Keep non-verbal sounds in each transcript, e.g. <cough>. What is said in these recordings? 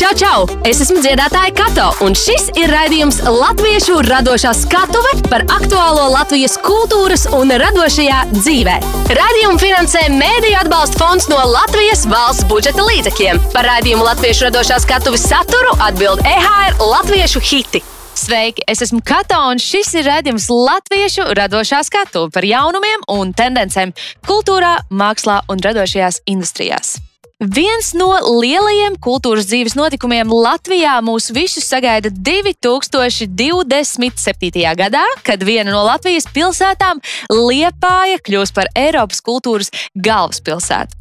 Čau, čau! Es esmu dziedātāja Kato, un šis ir raidījums Latviešu radošā skatuve par aktuālo Latvijas kultūras un radošajā dzīvē. Radījumu finansē Mēdīļu atbalsta fonds no Latvijas valsts budžeta līdzekļiem. Par raidījumu Latviešu radošā skatuves saturu atbild EHR Latviešu hiti. Sveiki! Es esmu Kato, un šis ir redzējums Latviešu radošā skatuve par jaunumiem un tendencēm kultūrā, mākslā un radošajās industrijās. Viens no lielajiem kultūras dzīves notikumiem Latvijā mūs visus sagaida 2027. gadā, kad viena no Latvijas pilsētām, Liepāja, kļūs par Eiropas kultūras galvaspilsētu.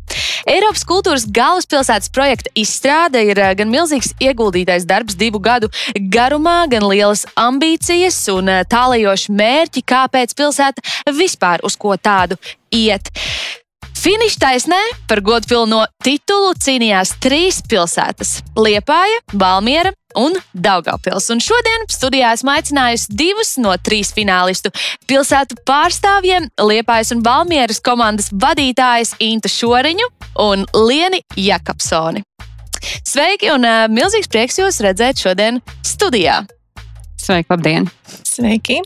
Eiropas kultūras galvaspilsētas projekta izstrāde ir eh, gan milzīgs ieguldītais darbs divu gadu garumā, gan lielas ambīcijas un eh, tālajoši mērķi, kāpēc pilsēta vispār uz ko tādu iet. Finiša taisnē par godpilno titulu cīnījās trīs pilsētas - Liepāja, Valmiera un Daugavpils. Un šodien studijā esmu aicinājusi divus no trīs finālistu pilsētu pārstāvjiem - Liepājas un Valmieras komandas vadītājas Intu Šoriņu un Lieni Jakobsoni. Sveiki un uh, milzīgs prieks jūs redzēt šodien studijā! Sveiki, labdien! Sveiki!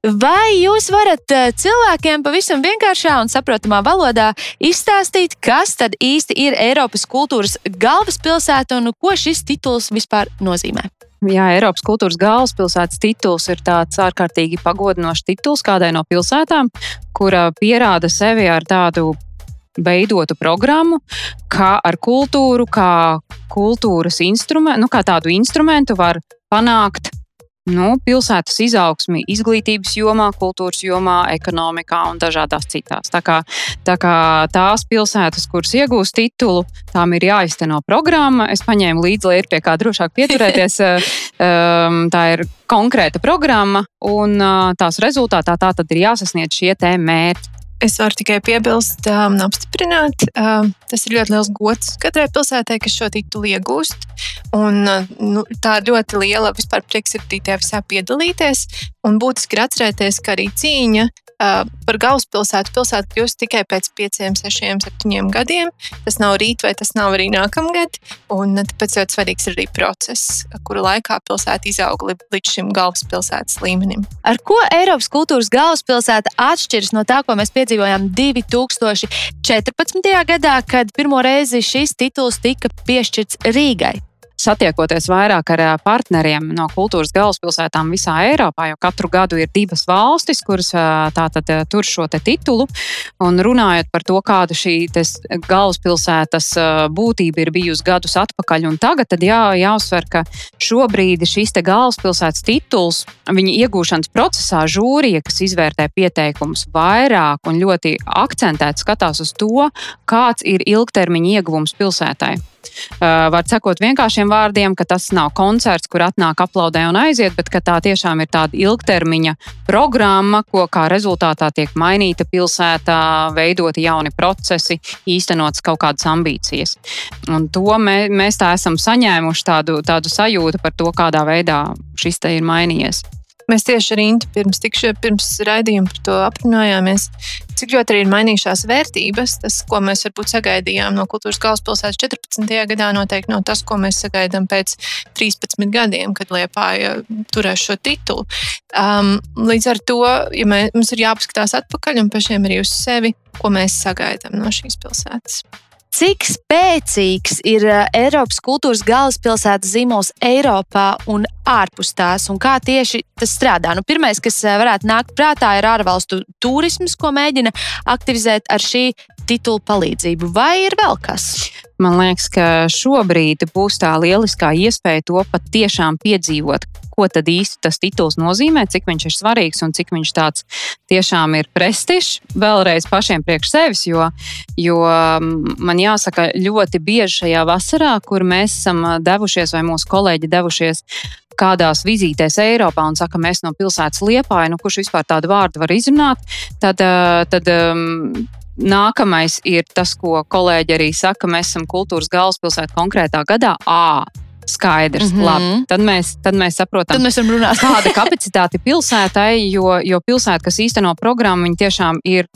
Vai jūs varat eh, cilvēkiem pavisam vienkāršā un saprotamā valodā izstāstīt, kas tad īsti ir Eiropas kultūras galvaspilsēta un ko šis tituls vispār nozīmē? Jā, Eiropas kultūras galvaspilsētas tituls ir tāds ārkārtīgi pagodinošs tituls kādai no pilsētām, kura pierāda sevi ar tādu veidotu programmu, kā ar kultūru, kā kultūras instrumentu, nu, kā tādu instrumentu var panākt nu, pilsētas izaugsmi izglītības jomā, kultūras jomā, ekonomikā un dažādās citās. Tā kā, tā kā tās pilsētas, kuras iegūst titulu, tām ir jāizteno programma. Es paņēmu līdzi, lai ir pie kā drošāk pieturēties. Um, <laughs> tā ir konkrēta programma, un uh, tās rezultātā tā tad ir jāsasniedz šie mērķi. Es varu tikai piebilst um, un apstiprināt, um, tas ir ļoti liels gods katrai pilsētai, kas šo titulu iegūst. Un, uh, nu, tā ir ļoti liela vispār priekšsirdī tajā visā piedalīties. Un būtiski ir atcerēties, ka arī cīņa uh, par galvaspilsētu pilsētu kļūst tikai pēc pieciem, sešiem, septiņiem gadiem. Tas nav rīt, vai tas nav arī nākamgad. Un tāpēc ļoti svarīgs ir arī process, kura laikā pilsēta izauga līdz šim galvaspilsētas līmenim. Ar ko Eiropas kultūras galvaspilsēta atšķiras no tā, ko mēs piedzīvojām 2014. gadā, kad pirmo reizi šis tituls tika piešķirts Rīgai? Satiekoties vairāk ar partneriem no kultūras galvaspilsētām visā Eiropā, jo katru gadu ir divas valstis, kuras tātad tur šo titulu. Un runājot par to, kāda šī galvaspilsētas būtība ir bijusi gadus atpakaļ un tagad, tad jā, jāuzsver, ka šobrīd šis galvaspilsētas tituls, viņa iegūšanas procesā žūrija, kas izvērtē pieteikumus vairāk un ļoti akcentēti skatās uz to, kāds ir ilgtermiņa ieguvums pilsētai. Var sekot vienkāršiem vārdiem, ka tas nav koncerts, kur atnāk aplaudē un aiziet, bet tā tiešām ir tāda ilgtermiņa programma, ko kā rezultātā tiek mainīta pilsētā, veidoti jauni procesi, īstenotas kaut kādas ambīcijas. Un to mē, mēs tā esam saņēmuši tādu, tādu sajūtu par to, kādā veidā šis te ir mainījies. Mēs tieši ar Intu pirms, tikšie, pirms raidījuma par to aprunājāmies, cik ļoti arī ir mainījušās vērtības. Tas, ko mēs varbūt sagaidījām no kultūras galvaspilsētas 14. gadā, noteikti nav tas, ko mēs sagaidām pēc 13 gadiem, kad Liepāja turēs šo titulu. Um, līdz ar to, ja mē, mums ir jāpaskatās atpakaļ un pašiem arī uz sevi, ko mēs sagaidām no šīs pilsētas. Cik spēcīgs ir eh, Eiropas kultūras galvaspilsētas zīmols Eiropā un ārpus tās, un kā tieši tas strādā? Nu, pirmais, kas eh, varētu nākt prātā, ir ārvalstu turisms, ko mēģina aktivizēt ar šī titula palīdzību, vai ir vēl kas? Man liekas, ka šobrīd būs tā lieliskā iespēja to patiešām piedzīvot. Ko tad īsti tas tituls nozīmē, cik viņš ir svarīgs un cik viņš tāds tiešām ir prestižs vēlreiz pašiem priekš sevis. Jo, jo man jāsaka, ļoti bieži šajā vasarā, kur mēs esam devušies, vai mūsu kolēģi devušies kādās vizītēs Eiropā un saka, mēs no pilsētas liepāja, nu, kurš vispār tādu vārdu var izrunāt, tad, tad um, Nākamais ir tas, ko kolēģi arī saka, mēs esam kultūras galvaspilsēta konkrētā gadā. À, skaidrs. Mm -hmm. Labi, tad, mēs, tad mēs saprotam, tad mēs kāda kapacitāte pilsētai, jo, jo pilsēta, kas īsteno programmu, tiešām ir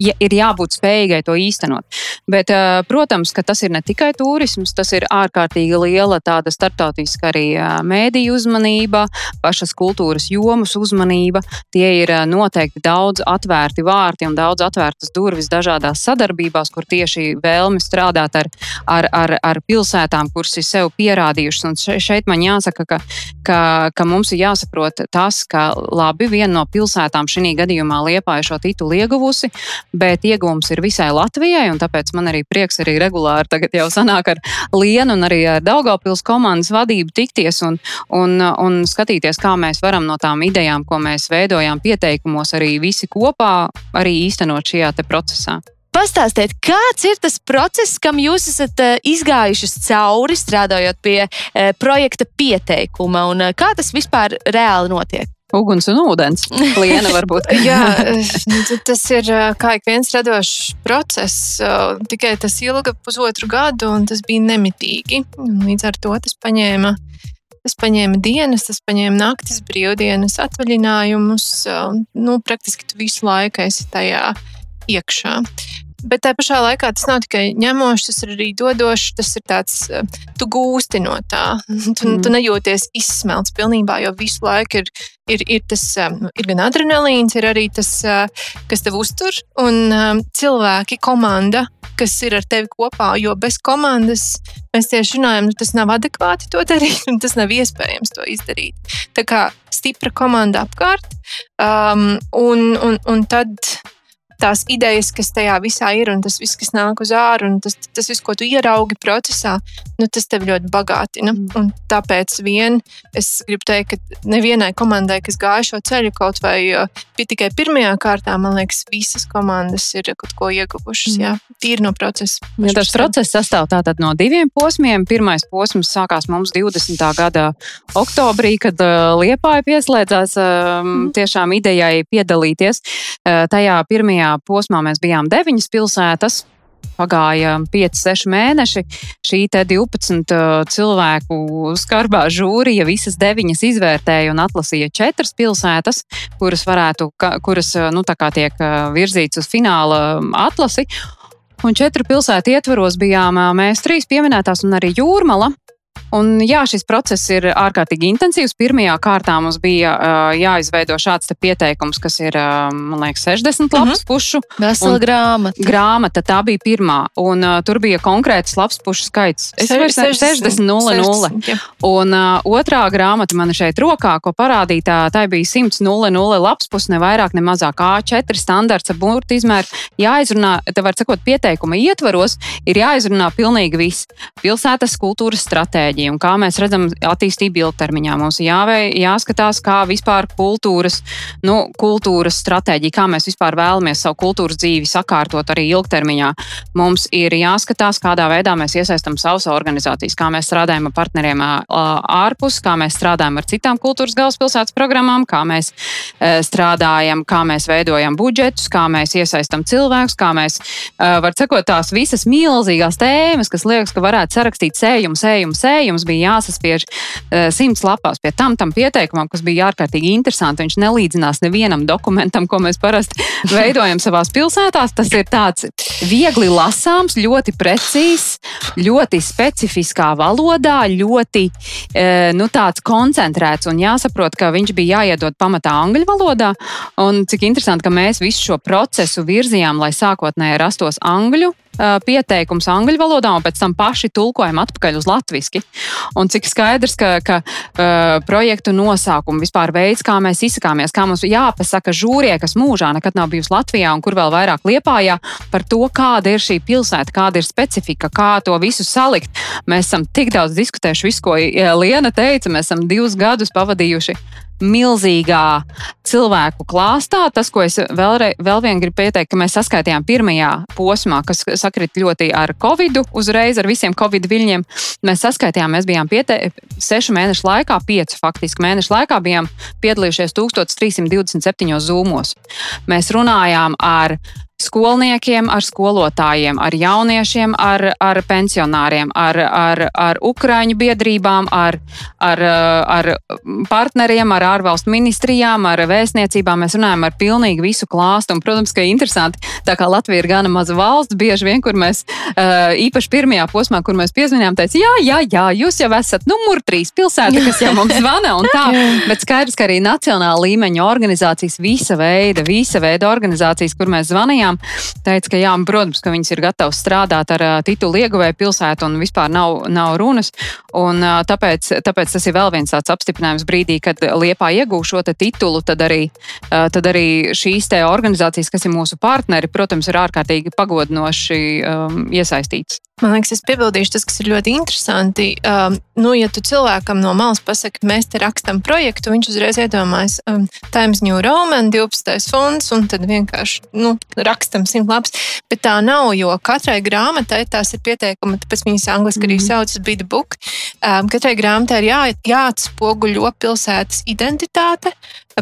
ja, ir jābūt spējīgai to īstenot. Bet, uh, protams, ka tas ir ne tikai turisms, tas ir ārkārtīgi liela tāda starptautiska arī uh, mēdīju uzmanība, pašas kultūras jomas uzmanība. Tie ir uh, noteikti daudz atvērti vārti un daudz atvērtas durvis dažādās sadarbībās, kur tieši vēlme strādāt ar, ar, ar, ar pilsētām, kuras ir sev pierādījušas. Un šeit man jāsaka, ka, ka, ka mums ir jāsaprot tas, ka labi, viena no pilsētām šī gadījumā Liepāja šo titulu ieguvusi, bet iegūms ir visai Latvijai, un tāpēc man arī prieks arī regulāri tagad jau sanāk ar Lienu un arī ar Daugavpils komandas vadību tikties un, un, un skatīties, kā mēs varam no tām idejām, ko mēs veidojām pieteikumos, arī visi kopā arī īstenot šajā procesā. Pastāstiet, kāds ir tas process, kam jūs esat uh, izgājušas cauri, strādājot pie uh, projekta pieteikuma, un uh, kā tas vispār reāli notiek? Uguns un ūdens. Liena <laughs> varbūt. Jā, nu, tas ir kā ik viens radošs process. Tikai tas ilga pusotru gadu, un tas bija nemitīgi. Līdz ar to tas paņēma. Tas paņēma dienas, tas paņēma naktis, brīvdienas, atvaļinājumus. Nu, praktiski tu visu laiku esi tajā iekšā. Bet tā pašā laikā tas nav tikai ņemošs, tas ir arī dodošs. Tas ir tāds, eh, tu gūsti no tā. <laughs> Tu, mm. tu nejūties izsmelts pilnībā, jo visu laiku ir, ir, ir tas eh, ir gan adrenalīns, ir arī tas, eh, kas tev uztur, un cilvēki, komanda, kas ir ar tevi kopā. Jo bez komandas mēs tieši runājam, nu, tas nav adekvāti to darīt, un tas nav iespējams to izdarīt. Tā kā stipra komanda apkārt, um, un, un, un tad tās idejas, kas tajā visā ir, un tas viss, kas nāk uz ārā, un tas, tas viss, ko tu ieraugi procesā, nu, tas tev ļoti bagātina. Mm. Un tāpēc vien es gribu teikt, ka nevienai komandai, kas gāja šo ceļu kaut vai bija tikai pirmajā kārtā, man liekas, visas komandas ir kaut ko ieguvušas. Mm. Jā, tīri no procesa. Ja tas process sastāv tātad no diviem posmiem. Pirmais posms sākās mums 20. gada oktobrī, kad uh, Liepāja pieslēdzās uh, mm. tiešām idejai piedalīties. Uh, tajā pirmajā pirmajā posmā mēs bijām deviņas pilsētas. Pagāja 5, 6 mēneši. Šī 12 uh, cilvēku skarbā žūrija visas deviņas izvērtēja un atlasīja četras pilsētas, kuras, varētu, kuras uh, nu, tiek uh, virzītas uz fināla um, atlasi. Un četru pilsētu ietvaros bijām mēs trīs pieminētās, un arī Jūrmala. Un, jā, šis process ir ārkārtīgi intensīvs. Pirmajā kārtā mums bija uh, jāizveido šāds pieteikums, kas ir uh, liekas, 60 lapas uh -huh. pušu. Vesela grāmata. Grāmata tā bija pirmā, un uh, tur bija konkrēts lapas pušu skaits. Es domāju, 60, 0, Un uh, otrā grāmata man šeit rokā, ko parādītā, tā bija 100, 0, 0 lapas puses, ne vairāk, ne mazāk. A4 standarts ar burbuļu izmēru. Jāizrunā, te var sakot, pieteikuma ietvaros ir jāizrunā pilnīgi viss. Pilsētas kultūras stratēģija stratēģija un kā mēs redzam attīstību ilgtermiņā. Mums ir jāvei, jāskatās, kā vispār kultūras, nu, kultūras stratēģija, kā mēs vispār vēlamies savu kultūras dzīvi sakārtot arī ilgtermiņā. Mums ir jāskatās, kādā veidā mēs iesaistām savas organizācijas, kā mēs strādājam ar partneriem ārpus, kā mēs strādājam ar citām kultūras galvaspilsētas programmām, kā mēs strādājam, kā mēs veidojam budžetus, kā mēs iesaistām cilvēkus, kā mēs, var sakot, tās visas milzīgās tēmas, kas liekas, ka varētu sarakstīt sējumu, sējumu, sējumu jums bija jāsaspiež uh, simts lapās pie tam, tam pieteikumam, kas bija ārkārtīgi interesanti. Viņš nelīdzinās nevienam dokumentam, ko mēs parasti <laughs> veidojam savās pilsētās. Tas ir tāds viegli lasāms, ļoti precīzs, ļoti specifiskā valodā, ļoti uh, nu, koncentrēts un jāsaprot, ka viņš bija jāiedod pamatā angļu valodā. Un cik interesanti, ka mēs visu šo procesu virzījām, lai sākotnēji rastos angļu pieteikums angļu valodā, un pēc tam paši tulkojam atpakaļ uz latviešu. Un cik skaidrs, ka, ka uh, projektu nosaukumu vispār veids, kā mēs izsakāmies, kā mums jāpasaka žūrie, kas mūžā nekad nav bijusi Latvijā un kur vēl vairāk liepājā, par to, kāda ir šī pilsēta, kāda ir specifika, kā to visu salikt. Mēs esam tik daudz diskutējuši, visu, ko Liena teica, mēs esam divus gadus pavadījuši milzīgā cilvēku klāstā. Tas, ko es vēlre, vēl gribu pieteikt, ka mēs saskaitījām pirmajā posmā, kas sakrit ļoti ar covid, uzreiz ar visiem covid viļņiem. Mēs saskaitījām, mēs bijām piete, sešu mēnešu laikā, piecu faktiski mēnešu laikā, bijām piedalījušies 1327 zūmos. Mēs runājām ar skolniekiem, ar skolotājiem, ar jauniešiem, ar, ar pensionāriem, ar, ar, ar ukraiņu biedrībām, ar, ar, ar partneriem, ar ārvalstu ministrijām, ar vēstniecībām. Mēs runājam ar pilnīgi visu klāstu. Un, protams, ka interesanti, tā kā Latvija ir gana maza valsts, bieži vien, kur mēs īpaši pirmajā posmā, kur mēs piezvanījām, teica, jā, jā, jā, jūs jau esat numur trīs pilsēta, kas jau mums zvana un tā. <laughs> Bet skaidrs, ka arī nacionāla līmeņa organizācijas, visa veida, visa veida organizācijas, kur mēs zvanījām, teica, ka jā, protams, ka viņas ir gatavas strādāt ar titulu ieguvēju pilsētu un vispār nav, nav runas. Un, tāpēc, tāpēc tas ir vēl viens tāds apstiprinājums brīdī, kad Liepā iegūšu šo titulu, tad arī, tad arī šīs organizācijas, kas ir mūsu partneri, protams, ir ārkārtīgi pagodinoši um, iesaistītas. Man liekas, es piebildīšu tas, kas ir ļoti interesanti. Um, nu, ja tu cilvēkam no malas pasaki, mēs te rakstam projektu, viņš uzreiz iedomājas um, Times New Roman, 12. fonds, un tad vienkārši nu, rakstam simt lapas. Bet tā nav, jo katrai grāmatai tās ir pieteikumi, tāpēc viņas angliski arī mm -hmm. saucas Bid Book. Um, katrai grāmatai ir jā, jāatspoguļo pilsētas identitāte,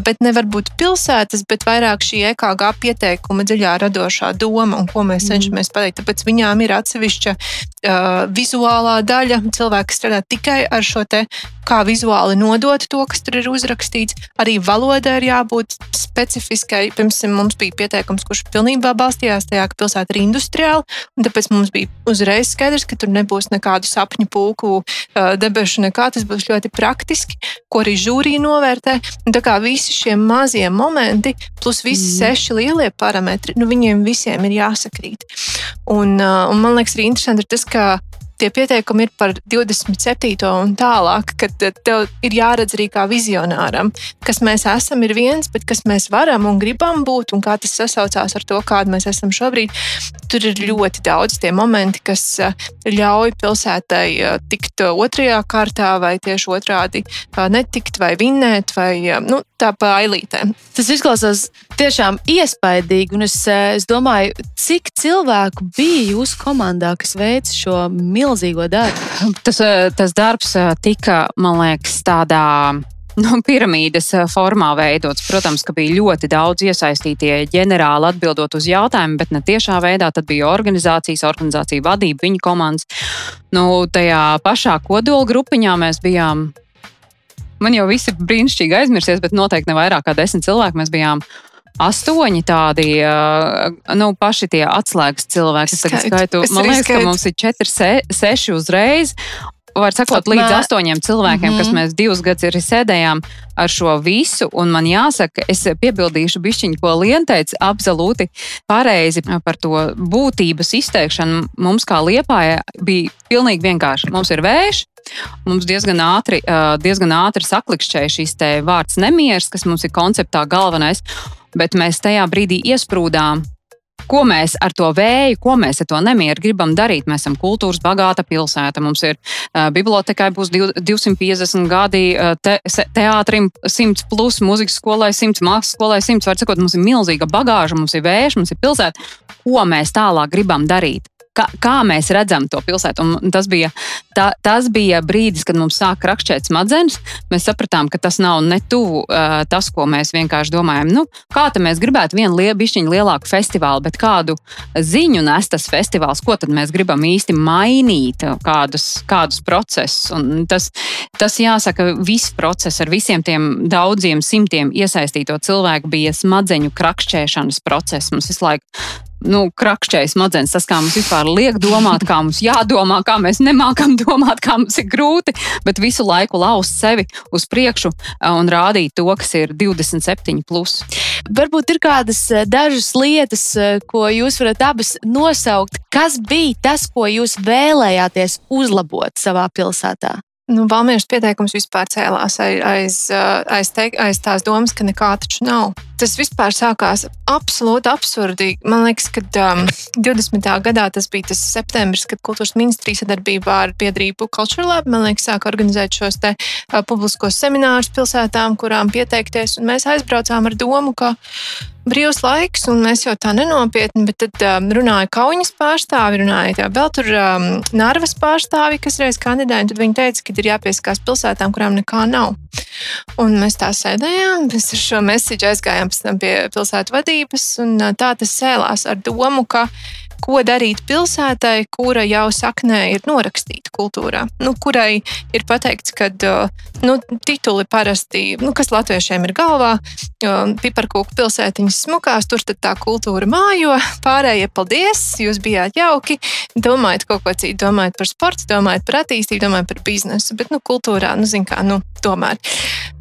bet nevar būt pilsētas, bet vairāk šī EKG pieteikuma dziļā radošā doma un ko mēs mm. cenšamies pateikt. Tāpēc viņām ir atsevišķa uh, vizuālā daļa. Cilvēki strādā tikai ar šo te, kā vizuāli nodot to, kas tur ir uzrakstīts. Arī valodai ir jābūt specifiskai. Pirms mums bija pieteikums, kurš pilnībā balstījās tajā, ka pilsēta ir industriāla, un tāpēc mums bija uzreiz skaidrs, ka tur nebūs nekādu sapņu pulku, uh, debešu, nekā. Tas būs ļoti praktiski, ko arī žūrija novērtē. Un tā kā visi šie mazie momenti, plus visi mm. seši lielie parametri, nu, viņiem visiem ir jāsakrīt. Un, uh, un man liekas, arī interesanti ir tas, ka tie pieteikumi ir par 27. un tālāk, kad eh, tev ir jāredz arī kā vizionāram, kas mēs esam, ir viens, bet kas mēs varam un gribam būt, un kā tas sasaucās ar to, kāda mēs esam šobrīd. Tur ir ļoti daudz tie momenti, kas eh, ļauj pilsētai eh, tikt otrajā kārtā, vai tieši otrādi netikt, vai vinnēt, vai nu, tā pa ailītēm. Tas izklausās tiešām iespaidīgi, un es, es domāju, cik cilvēku bija jūsu komandā, kas veica šo milzīgo milzīgo darbu. Tas, eh, tas darbs eh, tika, man liekas, tādā nu, piramīdas eh, formā veidots. Protams, ka bija ļoti daudz iesaistītie ģenerāli atbildot uz jautājumu, bet ne tiešā veidā. Tad bija organizācijas, organizācija vadība, viņa komandas. Nu, tajā pašā kodola grupiņā mēs bijām. Man jau visi brīnišķīgi aizmirsies, bet noteikti ne vairāk kā desmit cilvēki mēs bijām astoņi tādi, nu, paši tie atslēgas cilvēki. Es tagad skaitu, man liekas, skaitu. ka mums ir četri, se, seši uzreiz. Var sakot, Pat līdz astoņiem cilvēkiem, mm -hmm. kas mēs divus gadus arī sēdējām ar šo visu. Un man jāsaka, es piebildīšu bišķiņu, ko Liena teica, absolūti pareizi par to būtības izteikšanu. Mums kā liepāja bija pilnīgi vienkārši. Mums ir vējš, Mums diezgan ātri, diezgan ātri saklikšķēja šis vārds nemieris, kas mums ir konceptā galvenais bet mēs tajā brīdī iesprūdām. Ko mēs ar to vēju, ko mēs ar to nemieru gribam darīt? Mēs esam kultūras bagāta pilsēta. Mums ir uh, bibliotekai būs 250 gadi, uh, te, teātrim 100 plus, mūzikas skolai 100, mākslas skolai 100. Var sakot, mums ir milzīga bagāža, mums ir vējš, mums ir pilsēta. Ko mēs tālāk gribam darīt? Kā, kā mēs redzam to pilsētu. Un tas bija, tā, tas bija brīdis, kad mums sāk rakšķēt smadzenes. Mēs sapratām, ka tas nav ne tuvu uh, tas, ko mēs vienkārši domājam. Nu, kā tad mēs gribētu vienu lielu, bišķiņu lielāku festivālu, bet kādu ziņu nes tas festivāls, ko tad mēs gribam īsti mainīt, kādus, kādus procesus. Un tas, tas jāsaka, viss process ar visiem tiem daudziem simtiem iesaistīto cilvēku bija smadzeņu krakšķēšanas process. Mums visu laiku nu, krakšķējas smadzenes, tas, kā mums vispār liek domāt, kā mums jādomā, kā mēs nemākam <laughs> domāt, kā mums ir grūti, bet visu laiku laust sevi uz priekšu eh, un rādīt to, kas ir 27. Plus. Varbūt ir kādas eh, dažas lietas, eh, ko jūs varat abas nosaukt. Kas bija tas, ko jūs vēlējāties uzlabot savā pilsētā? Nu, Valmiešu pieteikums vispār cēlās aiz, aiz, aiz, teik, aiz tās domas, ka nekā taču nav. Tas vispār sākās absolūti absurdi. Man liekas, ka um, 20. gadā tas bija tas septembris, kad kultūras ministrija sadarbībā ar biedrību Culture Lab liekas, sāka organizēt šos te, uh, publiskos seminārus pilsētām, kurām pieteikties. Mēs aizbraucām ar domu, ka brīvs laiks, un mēs jau tā nenopietni, bet tad um, runāja Kaunas pārstāvi, runāja vēl tur um, Nārvas pārstāvi, kas reiz kandidēja, tad viņi teica, ka ir jāpieskās pilsētām, kurām nekā nav. Un mēs tā sēdējām, mēs ar šo mēsīju aizgājām pie pilsētu vadības, un tā tas cēlās ar domu, ka ko darīt pilsētai, kura jau saknē ir norakstīta kultūrā, nu, kurai ir pateikts, ka nu, tituli parasti, nu, kas latviešiem ir galvā, piparkūku pilsētiņas smukās, tur tā kultūra mājo, pārējie paldies, jūs bijāt jauki, domājat kaut ko citu, domājat par sportu, domājat par attīstību, domājat par biznesu, bet nu, kultūrā, nu, zin kā, nu, tomēr.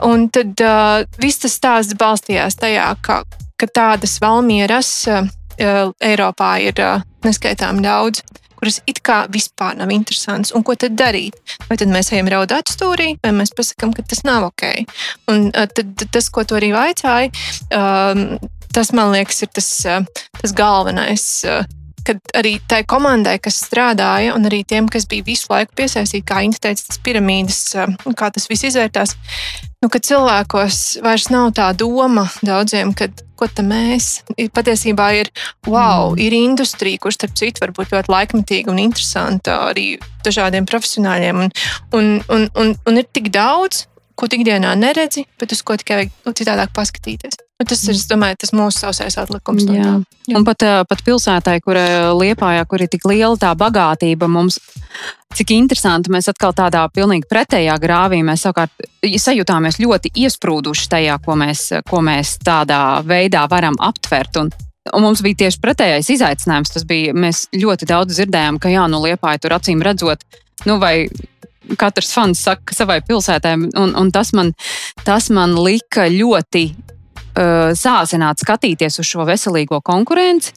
Un tad uh, viss tas stāsts balstījās tajā, ka, ka tādas valmieras uh, Eiropā ir neskaitām daudz, kuras it kā vispār nav interesants. Un ko tad darīt? Vai tad mēs ejam raudāt stūrī, vai mēs pasakām, ka tas nav ok? Un tad tas, ko tu arī vaicāji, tas man liekas ir tas, tas galvenais kad arī tai komandai, kas strādāja, un arī tiem, kas bija visu laiku piesaistīti, kā Inta teica, tas piramīdas, kā tas viss izvērtās, nu, ka cilvēkos vairs nav tā doma daudziem, ka ko mēs patiesībā ir, wow, mm. ir industrija, kurš, starp citu, var būt ļoti laikmetīga un interesanta arī dažādiem profesionāļiem, un, un, un, un, un ir tik daudz, ko ikdienā neredzi, bet uz ko tikai vajag citādāk paskatīties. Nu, tas ir domāju, tas mūsu sausais atlikums. No Jā. Jā. Un pat, pat pilsētai, kur Liepājā, kur ir tik liela tā bagātība, mums cik interesanti, mēs atkal tādā pilnīgi pretējā grāvī mēs savukārt sajūtāmies ļoti iesprūduši tajā, ko mēs, ko mēs tādā veidā varam aptvert. Un, Un mums bija tieši pretējais izaicinājums. Tas bija, mēs ļoti daudz dzirdējām, ka jā, nu, liepāja tur acīm redzot, nu, vai katrs fans saka savai pilsētai, un, un tas, man, tas man lika ļoti uh, sācināt skatīties uz šo veselīgo konkurenci.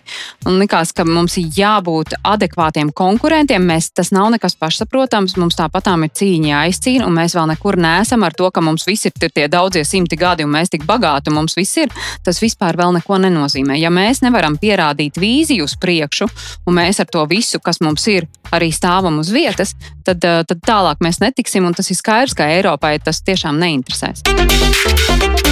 Un likās, ka mums ir jābūt adekvātiem konkurentiem. Mēs, tas nav nekas pašsaprotams. Mums tāpatām ir cīņa jāizcīna, un mēs vēl nekur neesam ar to, ka mums visi ir tie daudzie simti gadi, un mēs tik bagāti, un mums viss ir. Tas vispār vēl neko nenozīmē. Ja mēs nevaram pierādīt vīziju uz priekšu, un mēs ar to visu, kas mums ir, arī stāvam uz vietas, tad, uh, tad tālāk mēs netiksim, un tas ir skaidrs, ka Eiropai tas tiešām neinteresēs.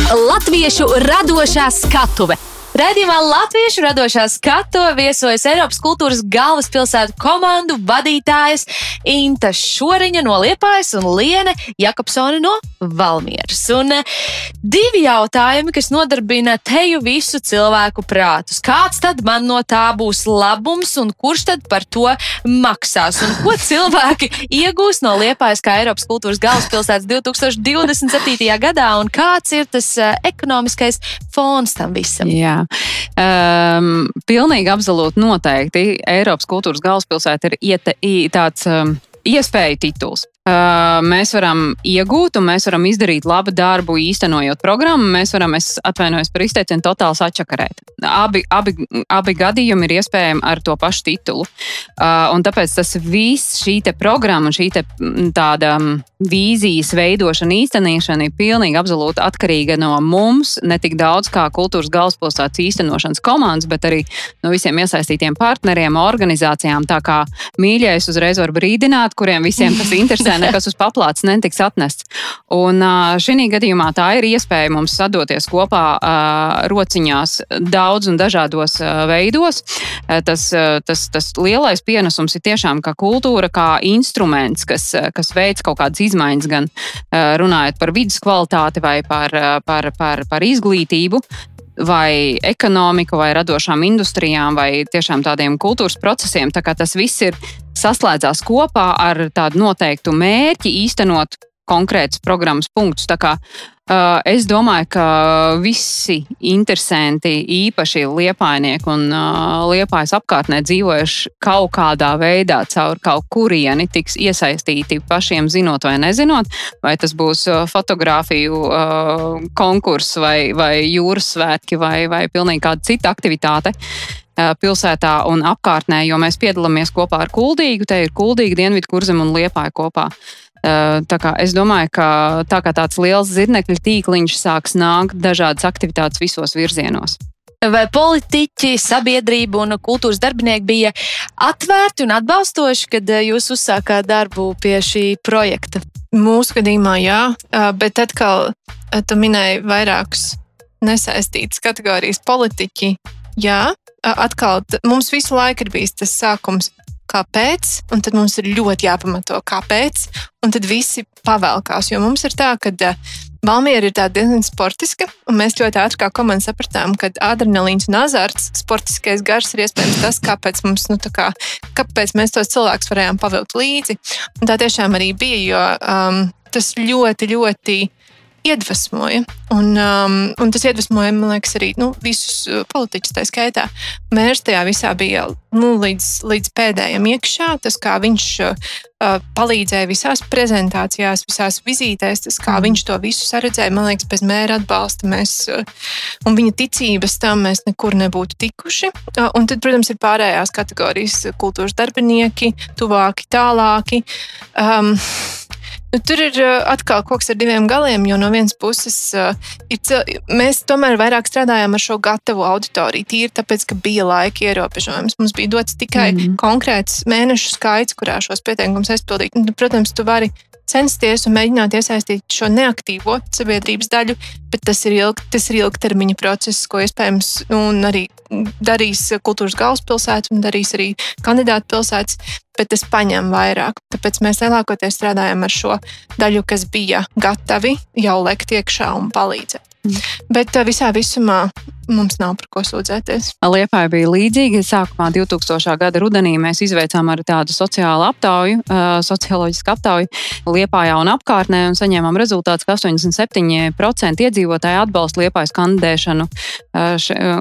Latviešu radošā skatuve Radījumā Latviešu radošā skatu viesojas Eiropas kultūras galvaspilsētu komandu vadītājas Inta Šoriņa no Liepājas un Liene Jakobsone no Valmieras. Un eh, divi jautājumi, kas nodarbina teju visu cilvēku prātus. Kāds tad man no tā būs labums un kurš tad par to maksās? Un ko cilvēki iegūs no Liepājas kā Eiropas kultūras galvaspilsētas 2027. gadā un kāds ir tas eh, ekonomiskais fons tam visam? Jā. Um, pilnīgi absolūti noteikti Eiropas kultūras galvaspilsēta ir iete, tāds um, iespēju tituls. Mēs varam iegūt, un mēs varam izdarīt labu darbu, īstenojot programmu. Mēs varam, es atvainojos par izteicienu, totāli sačakarēt. Abi, abi, abi gadījumi ir iespējami ar to pašu titulu. Un tāpēc tas viss, šī programma, šī tāda vīzijas veidošana, īstenošana ir pilnīgi absolūti atkarīga no mums. Ne tik daudz kā kultūras galvaspilsētas īstenošanas komandas, bet arī no visiem iesaistītiem partneriem, organizācijām. Tā kā mīļais uzreiz var brīdināt, kuriem visiem tas interesē nekas <laughs> uz paplātes netiks atnests. Un šī gadījumā tā ir iespēja mums sadoties kopā rociņās daudz un dažādos veidos. Tas, tas, tas lielais pienesums ir tiešām kā kultūra, kā instruments, kas, kas veids kaut kādas izmaiņas, gan runājot par vidas kvalitāti vai par, par, par, par izglītību vai ekonomiku, vai radošām industrijām, vai tiešām tādiem kultūras procesiem. Tā kā tas viss ir saslēdzās kopā ar tādu noteiktu mērķi īstenot konkrētus programmas punktus. Tā kā Uh, es domāju, ka visi interesanti, īpaši liepainieki un uh, liepājas apkārtnē dzīvojuši kaut kādā veidā caur kaut kurieni, tiks iesaistīti pašiem zinot vai nezinot, vai tas būs uh, fotografiju uh, konkurss vai, vai jūras svētki vai, vai pilnīgi kāda cita aktivitāte pilsētā un apkārtnē, jo mēs piedalāmies kopā ar Kuldīgu. Te ir Kuldīga, Dienvidu kurzem un Liepāja kopā. Es domāju, ka tā kā tāds liels zirnekļu tīkliņš sāks nākt dažādas aktivitātes visos virzienos. Vai politiķi, sabiedrība un kultūras darbinieki bija atvērti un atbalstoši, kad jūs uzsākāt darbu pie šī projekta? Mūsu gadījumā, jā, bet atkal tu minēji vairākus nesaistītas kategorijas politiķi. Jā, atkal mums visu laiku ir bijis tas sākums, kāpēc, un tad mums ir ļoti jāpamato, kāpēc, un tad visi pavēlkās. Jo mums ir tā, ka Valmiera ir diezgan sportiska, un mēs ļoti ātri kā komanda sapratām, ka adrenalīns un azarts, sportiskais gars ir iespējams tas, kāpēc, mums, nu, kā, kāpēc mēs tos cilvēkus varējām pavilkt līdzi. Un tā tiešām arī bija, jo um, tas ļoti, ļoti iedvesmoja. Un, um, un tas iedvesmoja, man liekas, arī nu, visus uh, politiķus tā skaitā. Mērs tajā visā bija nu, līdz, līdz pēdējiem iekšā. Tas, kā viņš uh, palīdzēja visās prezentācijās, visās vizītēs, tas, kā mm. viņš to visu saredzēja, man liekas, bez mēra atbalsta mēs uh, un viņa ticības tam mēs nekur nebūtu tikuši. Uh, un tad, protams, ir pārējās kategorijas kultūras darbinieki, tuvāki, tālāki. Um, Nu, tur ir atkal kas ar diviem galiem, jo no vienas puses cil... mēs tomēr vairāk strādājām ar šo gatavu auditoriju. Tīri tāpēc, ka bija laika ierobežojums. Mums bija dots tikai mm -hmm. konkrēts mēnešu skaits, kurā šos pieteikumus aizpildīt. Un, protams, tu vari censties un mēģināt iesaistīt šo neaktīvo sabiedrības daļu, bet tas ir, ilg, tas ir ilgtermiņa process, ko iespējams arī darīs kultūras galvaspilsēta un darīs arī kandidātu pilsētas bet tas paņem vairāk. Tāpēc mēs lielākoties strādājam ar šo daļu, kas bija gatavi jau lekt iekšā un palīdzēt. Mm. Bet uh, visā visumā mums nav par ko sūdzēties. Liepā bija līdzīga. Sākumā 2000. gada rudenī mēs izveicām arī tādu sociālu aptauju, socioloģisku aptauju Liepājā un apkārtnē un saņēmām rezultātus, ka 87% iedzīvotāji atbalsta Liepājas kandidēšanu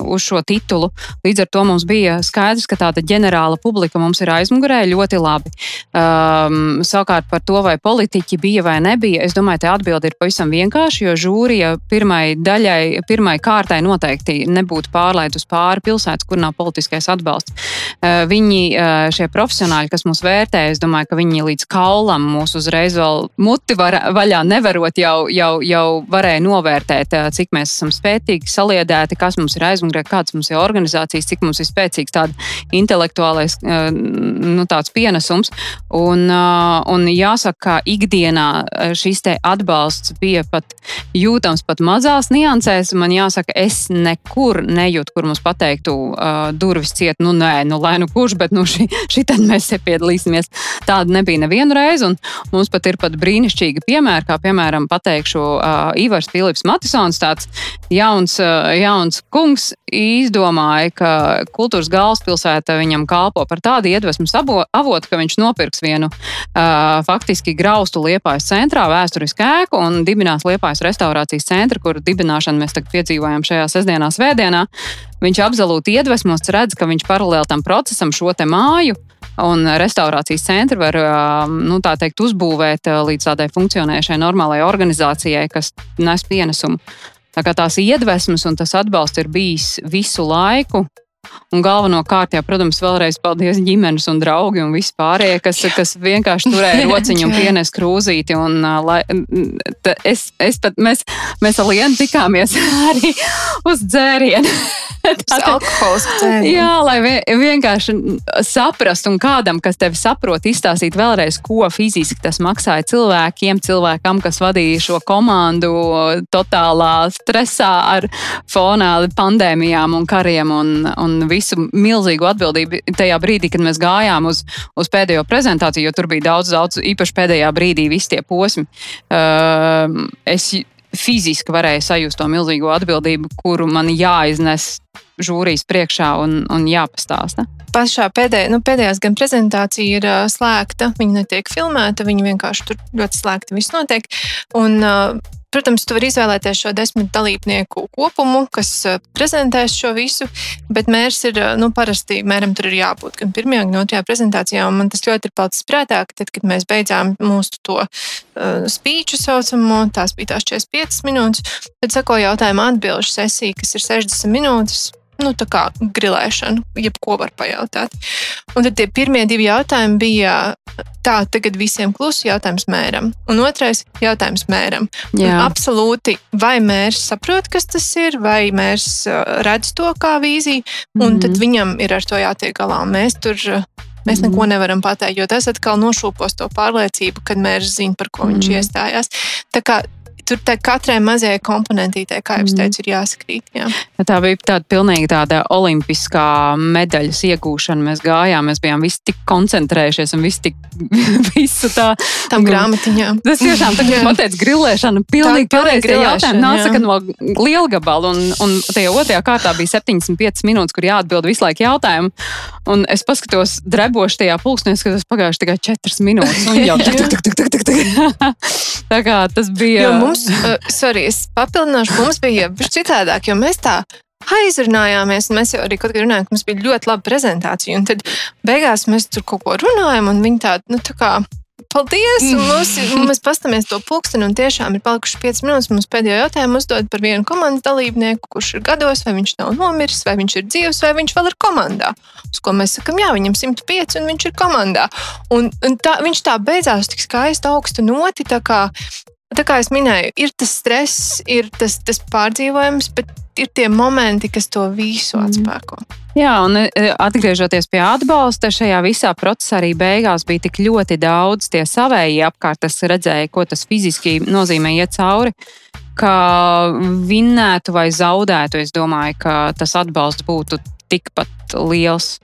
uz šo titulu. Līdz ar to mums bija skaidrs, ka tāda ģenerāla publika mums ir aizmugurē ļoti labi. Um, savukārt par to, vai politiķi bija vai nebija, es domāju, tā atbilde ir pavisam vienkārša, jo žūrija pirmai daļai, pirmai kārtai noteikti nebūtu pārlaidus pāri pilsētas, kur nav politiskais atbalsts. Eh, viņi, eh, šie profesionāļi, kas mūs vērtē, es domāju, ka viņi līdz kaulam mūs uzreiz vēl muti var, vaļā nevarot, jau, jau, jau varēja novērtēt, eh, cik mēs esam spētīgi, saliedēti, kas mums ir aizmugurē, kādas mums ir organizācijas, cik mums ir spēcīgs tāds intelektuālais nu, tāds pienesums. Un, un jāsaka, ka ikdienā šis atbalsts bija pat jūtams pat mazās niansēs. Man jāsaka, es nekur nejūtu, kur mums pateiktu, uh, durvis ciet, nu nē, nu lai nu kurš, bet nu šī, <laughs> šī tad mēs te piedalīsimies. Tāda nebija nevienu reizi, un mums pat ir pat brīnišķīgi piemēri, kā piemēram pateikšu uh, Ivars Filips Matisons, tāds jauns, uh, jauns kungs, izdomāja, ka kultūras galvaspilsēta viņam kalpo par tādu iedvesmas avotu, ka viņš nopirks vienu uh, faktiski graustu Liepājas centrā, vēsturisku ēku un dibinās Liepājas restaurācijas centru, kur dibināšanu mēs tagad piedzīvojam šajā sestdienā, svētdienā. Viņš absolūti iedvesmos, redz, ka viņš paralēli tam procesam šo te māju un restaurācijas centru var nu, teikt, uzbūvēt līdz tādai funkcionējušai normālai organizācijai, kas nes pienesumu. Tā kā tās iedvesmas un tas atbalsts ir bijis visu laiku. Un galvenokārt, jā, protams, vēlreiz paldies ģimenes un draugi un vispārējie, kas, kas vienkārši turēja <laughs> rociņu un pienesa krūzīti. Un, lai, t, es, es pat, mēs, mēs ar Lienu tikāmies <laughs> arī uz dzērienu. Alkohols. Jā, lai vienkārši saprastu un kādam, kas tevi saprot, izstāstīt vēlreiz, ko fiziski tas maksāja cilvēkiem, cilvēkam, kas vadīja šo komandu totālā stresā ar fonā pandēmijām un kariem un, un visu milzīgu atbildību tajā brīdī, kad mēs gājām uz, uz pēdējo prezentāciju, jo tur bija daudz, daudz īpaši pēdējā brīdī visi tie posmi. Uh, es fiziski varēju sajust to milzīgo atbildību, kuru man jāiznes žūrijas priekšā un, un jāpastāsta. Pašā pēdējā, nu, pēdējās gan prezentācija ir uh, slēgta, viņa netiek filmēta, viņa vienkārši tur ļoti slēgta viss notiek. Un, uh, Protams, tu vari izvēlēties šo desmit dalībnieku kopumu, kas prezentēs šo visu, bet mērs ir, nu, parasti mēram tur ir jābūt gan pirmajā, gan otrajā prezentācijā. Man tas ļoti ir palicis prātā, ka tad, kad mēs beidzām mūsu to uh, spīču saucamo, tās bija tās 45 minūtes, tad sako jautājuma atbilžu sesija, kas ir 60 minūtes nu, tā kā grilēšanu, jebko var pajautāt. Un tad tie pirmie divi jautājumi bija tā, tagad visiem klusu jautājums mēram. Un otrais jautājums mēram. Absolūti, vai mērs saprot, kas tas ir, vai mērs uh, redz to kā vīziju, un mm -hmm. tad viņam ir ar to jātiek galā. Mēs tur Mēs neko mhm. nevaram pateikt, jo tas atkal nošūpos to pārliecību, kad mērs zina, par ko viņš mm. iestājās. Tā kā tur katrai mazajai komponentītei, kā jau teicu, ir jāsakrīt. Jā. Tā bija tāda pilnīgi tāda olimpiskā medaļas iegūšana. Mēs gājām, mēs bijām visi tik koncentrējušies un visi tik visu tā. Tam grāmatiņām. Tas tiešām tā kā pateicis grilēšana, pilnīgi pareizi jautājumi nāca no liela gabala un, un tajā otrajā kārtā bija 75 minūtes, kur jāatbild visu laiku jautājumu. Un es paskatos dreboši tajā pulksnē, skatos pagājuši tikai 4 minūtes un jau tik, tik, tik, tik, tik, tik. Tā kā tas bija. Jo mums, uh, sorry, es papildināšu, mums bija citādāk, jo mēs tā aizrunājāmies. Mēs jau arī kaut kādā runājām, ka mums bija ļoti laba prezentācija. Un tad beigās mēs tur kaut ko runājam, un viņi tādi, nu, tā kā Paldies! Un mums, mēs paskatāmies to pulksteni, un tiešām ir palikušas 5 minūtes. Mums pēdējo jautājumu uzdod par vienu komandas dalībnieku, kurš ir gados, vai viņš nav nomiris, vai viņš ir dzīves, vai viņš vēl ir komandā. Uz ko mēs sakām, jā, viņam 105, un viņš ir komandā. Un, un tā, viņš tā beidzās tik skaisti augstu noti. Tā kā, tā kā es minēju, ir tas stress, ir tas, tas pārdzīvojums, bet ir tie momenti, kas to visu mhm. atspēko. Jā, un e, atgriežoties pie atbalsta, šajā visā procesā arī beigās bija tik ļoti daudz tie savēji apkārt, kas redzēja, ko tas fiziski nozīmē iet cauri. Ka vinnētu vai zaudētu, es domāju, ka tas atbalsts būtu tikpat liels.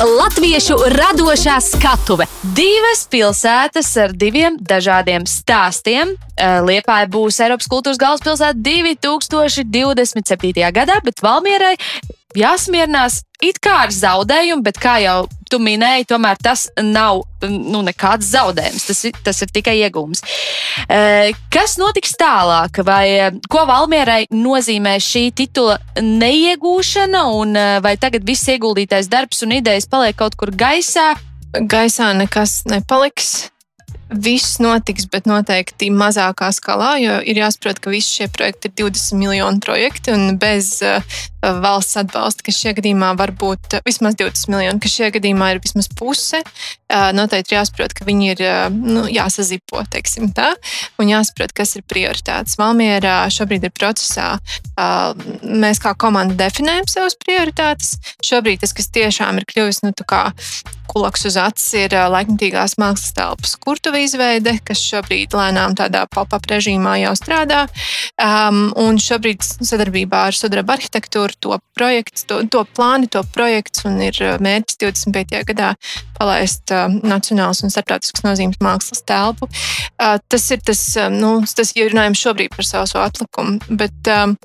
Latviešu radošā skatuve. Divas pilsētas ar diviem dažādiem stāstiem. Eh, Liepāja būs Eiropas kultūras galvaspilsēta 2027. gadā, bet Valmierai jāsmierinās it kā ar zaudējumu, bet kā jau tu minēji, tomēr tas nav nu, nekāds zaudējums. Tas, ir, tas ir tikai iegūms. E, kas notiks tālāk? Vai, e, ko Valmierai nozīmē šī titula neiegūšana, un e, vai tagad viss ieguldītais darbs un idejas paliek kaut kur gaisā? Gaisā nekas nepaliks viss notiks, bet noteikti mazākā skalā, jo ir jāsaprot, ka visi šie projekti ir 20 miljonu projekti un bez uh, valsts atbalsta, kas šajā gadījumā var būt vismaz 20 miljoni, kas šajā gadījumā ir vismaz puse. Uh, noteikti ir jāsaprot, ka viņi ir uh, nu, jāsazipo, teiksim tā, un jāsaprot, kas ir prioritātes. Valmierā šobrīd ir procesā. Mēs kā komanda definējam savas prioritātes. Šobrīd tas, kas tiešām ir kļuvis nu, kulaks uz acis, ir laikmatīgās mākslas telpas kurtuve izveide, kas šobrīd lēnām tādā pop-up režīmā jau strādā. Um, un šobrīd sadarbībā ar Sudraba arhitektūru to projektu, to, to plāni, to projekts un ir mērķis 25. gadā palaist uh, nacionāls un starptautisks nozīmes mākslas telpu. Uh, tas ir tas, nu, tas, ja runājam šobrīd par savu atlikumu, bet um,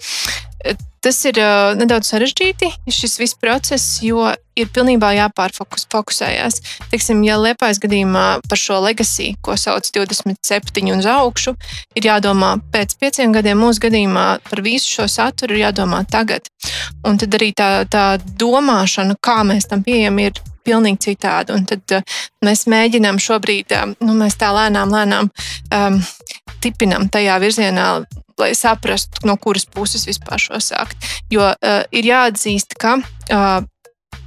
Tas ir uh, nedaudz sarežģīti, šis viss process, jo ir pilnībā jāpārfokusējas. Teiksim, ja Liepājas gadījumā par šo legacy, ko sauc 27 un augšu, ir jādomā pēc pieciem gadiem, mūsu gadījumā par visu šo saturu ir jādomā tagad. Un tad arī tā, tā domāšana, kā mēs tam pieejam, ir pilnīgi citādi. Un tad uh, mēs mēģinām šobrīd, uh, nu, mēs tā lēnām, lēnām um, tipinam tajā virzienā, lai saprastu, no kuras puses vispār šo sākt. Jo uh, ir jāatzīst, ka uh,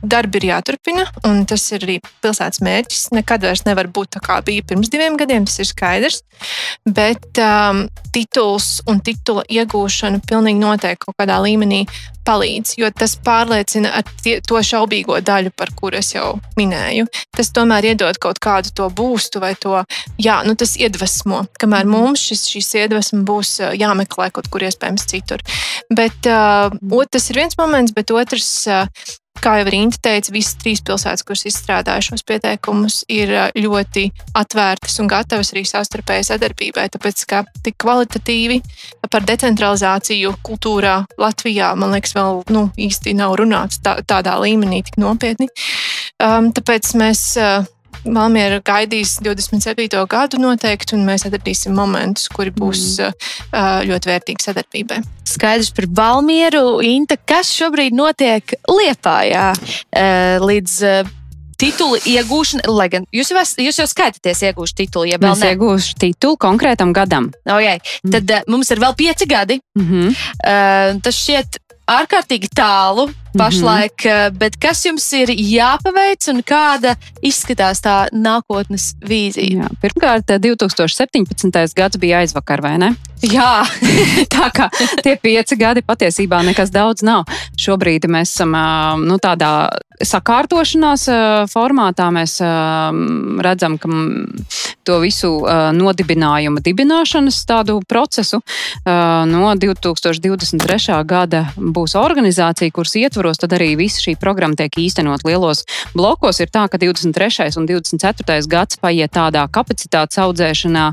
darbi ir jāturpina, un tas ir arī pilsētas mērķis. Nekad vairs nevar būt tā, kā bija pirms diviem gadiem, tas ir skaidrs. Bet um, tituls un titula iegūšana pilnīgi noteikti kaut kādā līmenī palīdz, jo tas pārliecina tie, to šaubīgo daļu, par kuru es jau minēju. Tas tomēr iedod kaut kādu to būstu vai to, jā, nu tas iedvesmo. Kamēr mums šis, šis iedvesma būs uh, jāmeklē kaut kur iespējams citur. Bet uh, tas ir viens moments, bet otrs. Uh, Kā jau Rīta teica, visas trīs pilsētas, kuras izstrādāja šos pieteikumus, ir ļoti atvērtas un gatavas arī savstarpēji sadarbībai. Tāpēc, ka tik kvalitatīvi par decentralizāciju kultūrā Latvijā, man liekas, vēl nu, īsti nav runāts tā, tādā līmenī, tik nopietni. Um, tāpēc mēs. Uh, Valmiera gaidīs 27. gadu noteikti, un mēs atradīsim momentus, kuri būs mm. ļoti vērtīgi sadarbībai. Skaidrs par Valmieru. Inta, kas šobrīd notiek Liepājā līdz titulu iegūšana, lai gan jūs jau, jūs jau skaitāties iegūšu titulu, ja vēl ne. Iegūšu titulu konkrētam gadam. Okay. Mm. Tad uh, mums ir vēl pieci gadi. Mm -hmm. uh, tas šķiet ārkārtīgi tālu. Pašlaik, mm -hmm. bet kas jums ir jāpaveic un kāda izskatās tā nākotnes vīzija? Jā, pirmkārt, 2017. gads bija aizvakar, vai ne? Jā, <laughs> tā kā tie pieci gadi patiesībā nekas daudz nav. Šobrīd mēs esam nu, tādā sakārtošanās formātā. Mēs redzam, ka to visu nodibinājumu dibināšanas tādu procesu no 2023. gada būs organizācija, kuras ietvaros tad arī visa šī programma tiek īstenot lielos blokos. Ir tā, ka 23. un 24. gads paiet tādā kapacitātes audzēšanā,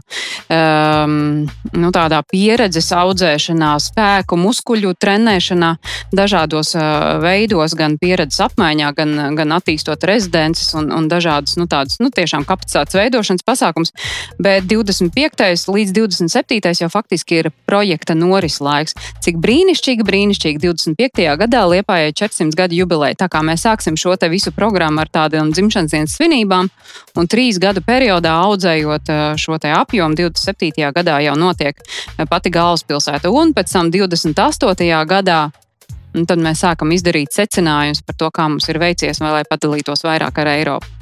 um, nu, tādā pieredzes audzēšanā, spēku, muskuļu trenēšanā, dažādos uh, veidos, gan pieredzes apmaiņā, gan, gan attīstot rezidences un, un dažādas nu, tādas nu, tiešām kapacitātes veidošanas pasākums. Bet 25. līdz 27. jau faktiski ir projekta noris laiks. Cik brīnišķīgi, brīnišķīgi 25. gadā Liepājai 400 gadu jubileja. Tā kā mēs sāksim šo visu programmu ar tādām dzimšanas dienas svinībām, un trīs gadu periodā audzējot eh, šo apjomu, 27. gadā jau notiek eh, pati galvaspilsēta, un pēc tam 28. gadā Un tad mēs sākam izdarīt secinājumus par to, kā mums ir veicies, vai lai padalītos vairāk ar Eiropu.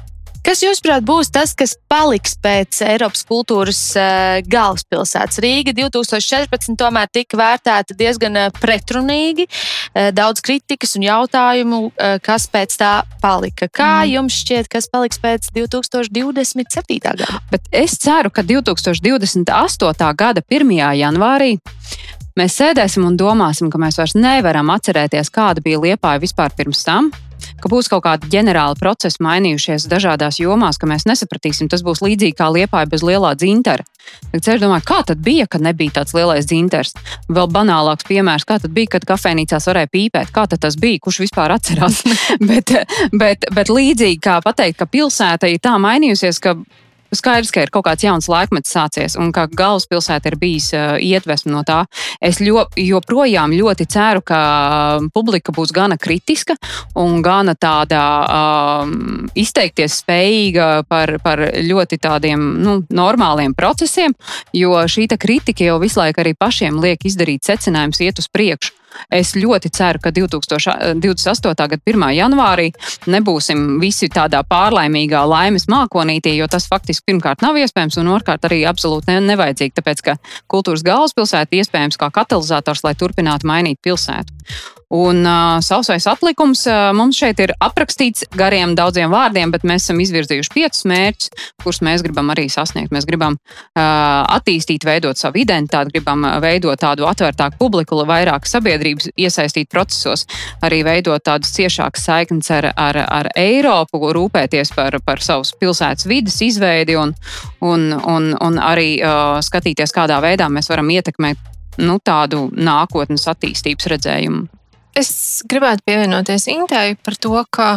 Kas, jūsuprāt, būs tas, kas paliks pēc Eiropas kultūras uh, galvaspilsētas? Rīga 2014. tomēr tika vērtēta diezgan uh, pretrunīgi, uh, daudz kritikas un jautājumu, kas pēc tā palika. Kā mm. jums šķiet, kas paliks pēc 2027. gada? Bet es ceru, ka 2028. gada 1. janvārī mēs sēdēsim un domāsim, ka mēs vairs nevaram atcerēties, kāda bija Liepāja vispār pirms tam ka būs kaut kādi ģenerāli procesi mainījušies dažādās jomās, ka mēs nesapratīsim. Tas būs līdzīgi kā liepāja bez lielā dzintara. Tad es domāju, kā tad bija, kad nebija tāds lielais dzintars? Vēl banālāks piemērs, kā tad bija, kad kafejnīcās varēja pīpēt. Kā tas bija, kurš vispār atcerās? <laughs> bet, bet, bet līdzīgi kā pateikt, ka pilsēta ir tā mainījusies, ka skaidrs, ka ir kaut kāds jauns laikmets sācies un ka galvaspilsēta ir bijis uh, iedvesma no tā. Es ļo, joprojām ļoti ceru, ka publika būs gana kritiska un gana tāda um, izteikties spējīga par, par ļoti tādiem nu, normāliem procesiem, jo šī kritika jau visu laiku arī pašiem liek izdarīt secinājumus, iet uz priekšu. Es ļoti ceru, ka 2028. gada 1. janvārī nebūsim visi tādā pārlaimīgā laimes mākonītī, jo tas faktiski pirmkārt nav iespējams un otrkārt arī absolūti ne, nevajadzīgi, tāpēc ka kultūras galvaspilsēta iespējams kā katalizators, lai turpinātu mainīt pilsētu. Un uh, sausais atlikums uh, mums šeit ir aprakstīts gariem daudziem vārdiem, bet mēs esam izvirzījuši piecus mērķus, kurus mēs gribam arī sasniegt. Mēs gribam uh, attīstīt, veidot savu identitāti, gribam veidot tādu atvērtāku publiku, lai vairāk sabiedrības iesaistītu procesos, arī veidot tādas ciešākas saiknes ar, ar, ar Eiropu, rūpēties par, par savas pilsētas vidas izveidi un, un, un, un arī uh, skatīties, kādā veidā mēs varam ietekmēt nu, tādu nākotnes attīstības redzējumu. Es gribētu pievienoties Intēai par to, ka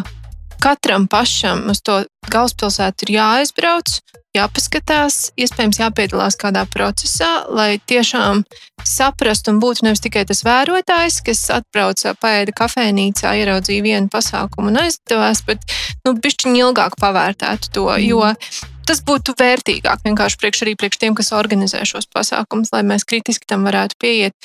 katram pašam uz to galvaspilsētu ir jāaizbrauc, jāpaskatās, iespējams, jāpiedalās kādā procesā, lai tiešām saprastu un būtu nevis tikai tas vērotājs, kas atbrauca, paēda kafejnīcā, ieraudzīja vienu pasākumu un aizdevās, bet nu, bišķiņi ilgāk pavērtētu to. Mm. Jo tas būtu vērtīgāk vienkārši priekš arī priekš tiem, kas organizē šos pasākumus, lai mēs kritiski tam varētu pieiet.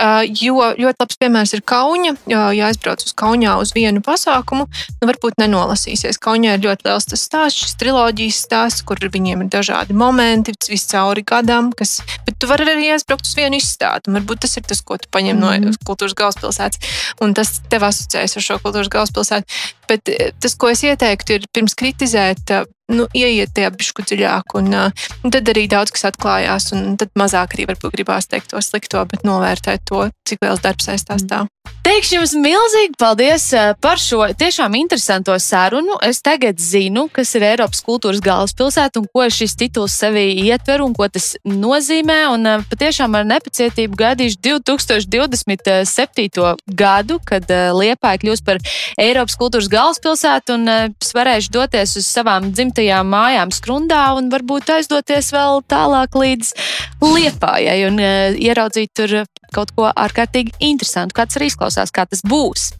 Uh, jo ļoti labs piemērs ir Kaunija. Ja aizbrauc uz Kaunijā uz vienu pasākumu, nu varbūt nenolasīsies. Kaunijā ir ļoti liels tas stāsts, šis triloģijas stāsts, kur viņiem ir dažādi momenti, viscauri gadam, kas, bet tu vari arī aizbraukt uz vienu izstādi. Varbūt tas ir tas, ko tu paņem mm. no kultūras galvaspilsētas, un tas tev asociējas ar šo kultūras galvaspilsētu. Bet tas, ko es ieteiktu, ir pirms kritizēt nu, ieiet tajā bišku dziļāk, un, un tad arī daudz kas atklājās, un tad mazāk arī varbūt gribās teikt to slikto, bet novērtēt to, cik liels darbs aiz tās tā. Teikšu jums milzīgi paldies par šo tiešām interesanto sarunu. Es tagad zinu, kas ir Eiropas kultūras galvaspilsēta un ko šis tituls sevī ietver un ko tas nozīmē. Un patiešām ar nepacietību gaidīšu 2027. gadu, kad Liepāja kļūs par Eiropas kultūras galvaspilsētu un es varēšu doties uz savām dzimtajām mājām skrundā un varbūt aizdoties vēl tālāk līdz Liepājai un ieraudzīt tur kaut ko ārkārtīgi interesantu, kāds arī izklausās, kā tas būs.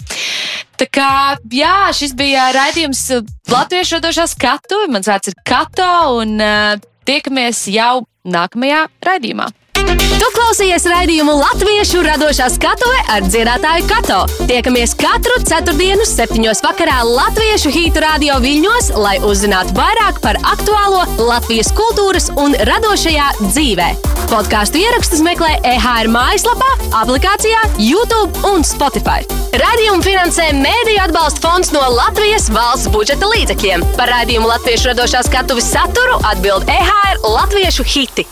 Tā kā jā, šis bija raidījums Latviešu radošā skatuve. Mans vārds ir Kato, un uh, tiekamies jau nākamajā raidījumā. Tu klausījies raidījumu Latviešu radošā skatuve ar dziedātāju Kato. Tiekamies katru ceturtdienu, septiņos vakarā Latviešu hītu radio viļņos, lai uzzinātu vairāk par aktuālo Latvijas kultūras un radošajā dzīvē. Podkāstu ierakstus meklē EHR mājaslapā, aplikācijā, YouTube un Spotify. Radījumu finansē Mēdīļu atbalsta fonds no Latvijas valsts budžeta līdzekļiem. Par raidījumu Latviešu radošā skatuves saturu atbild EHR Latviešu hiti.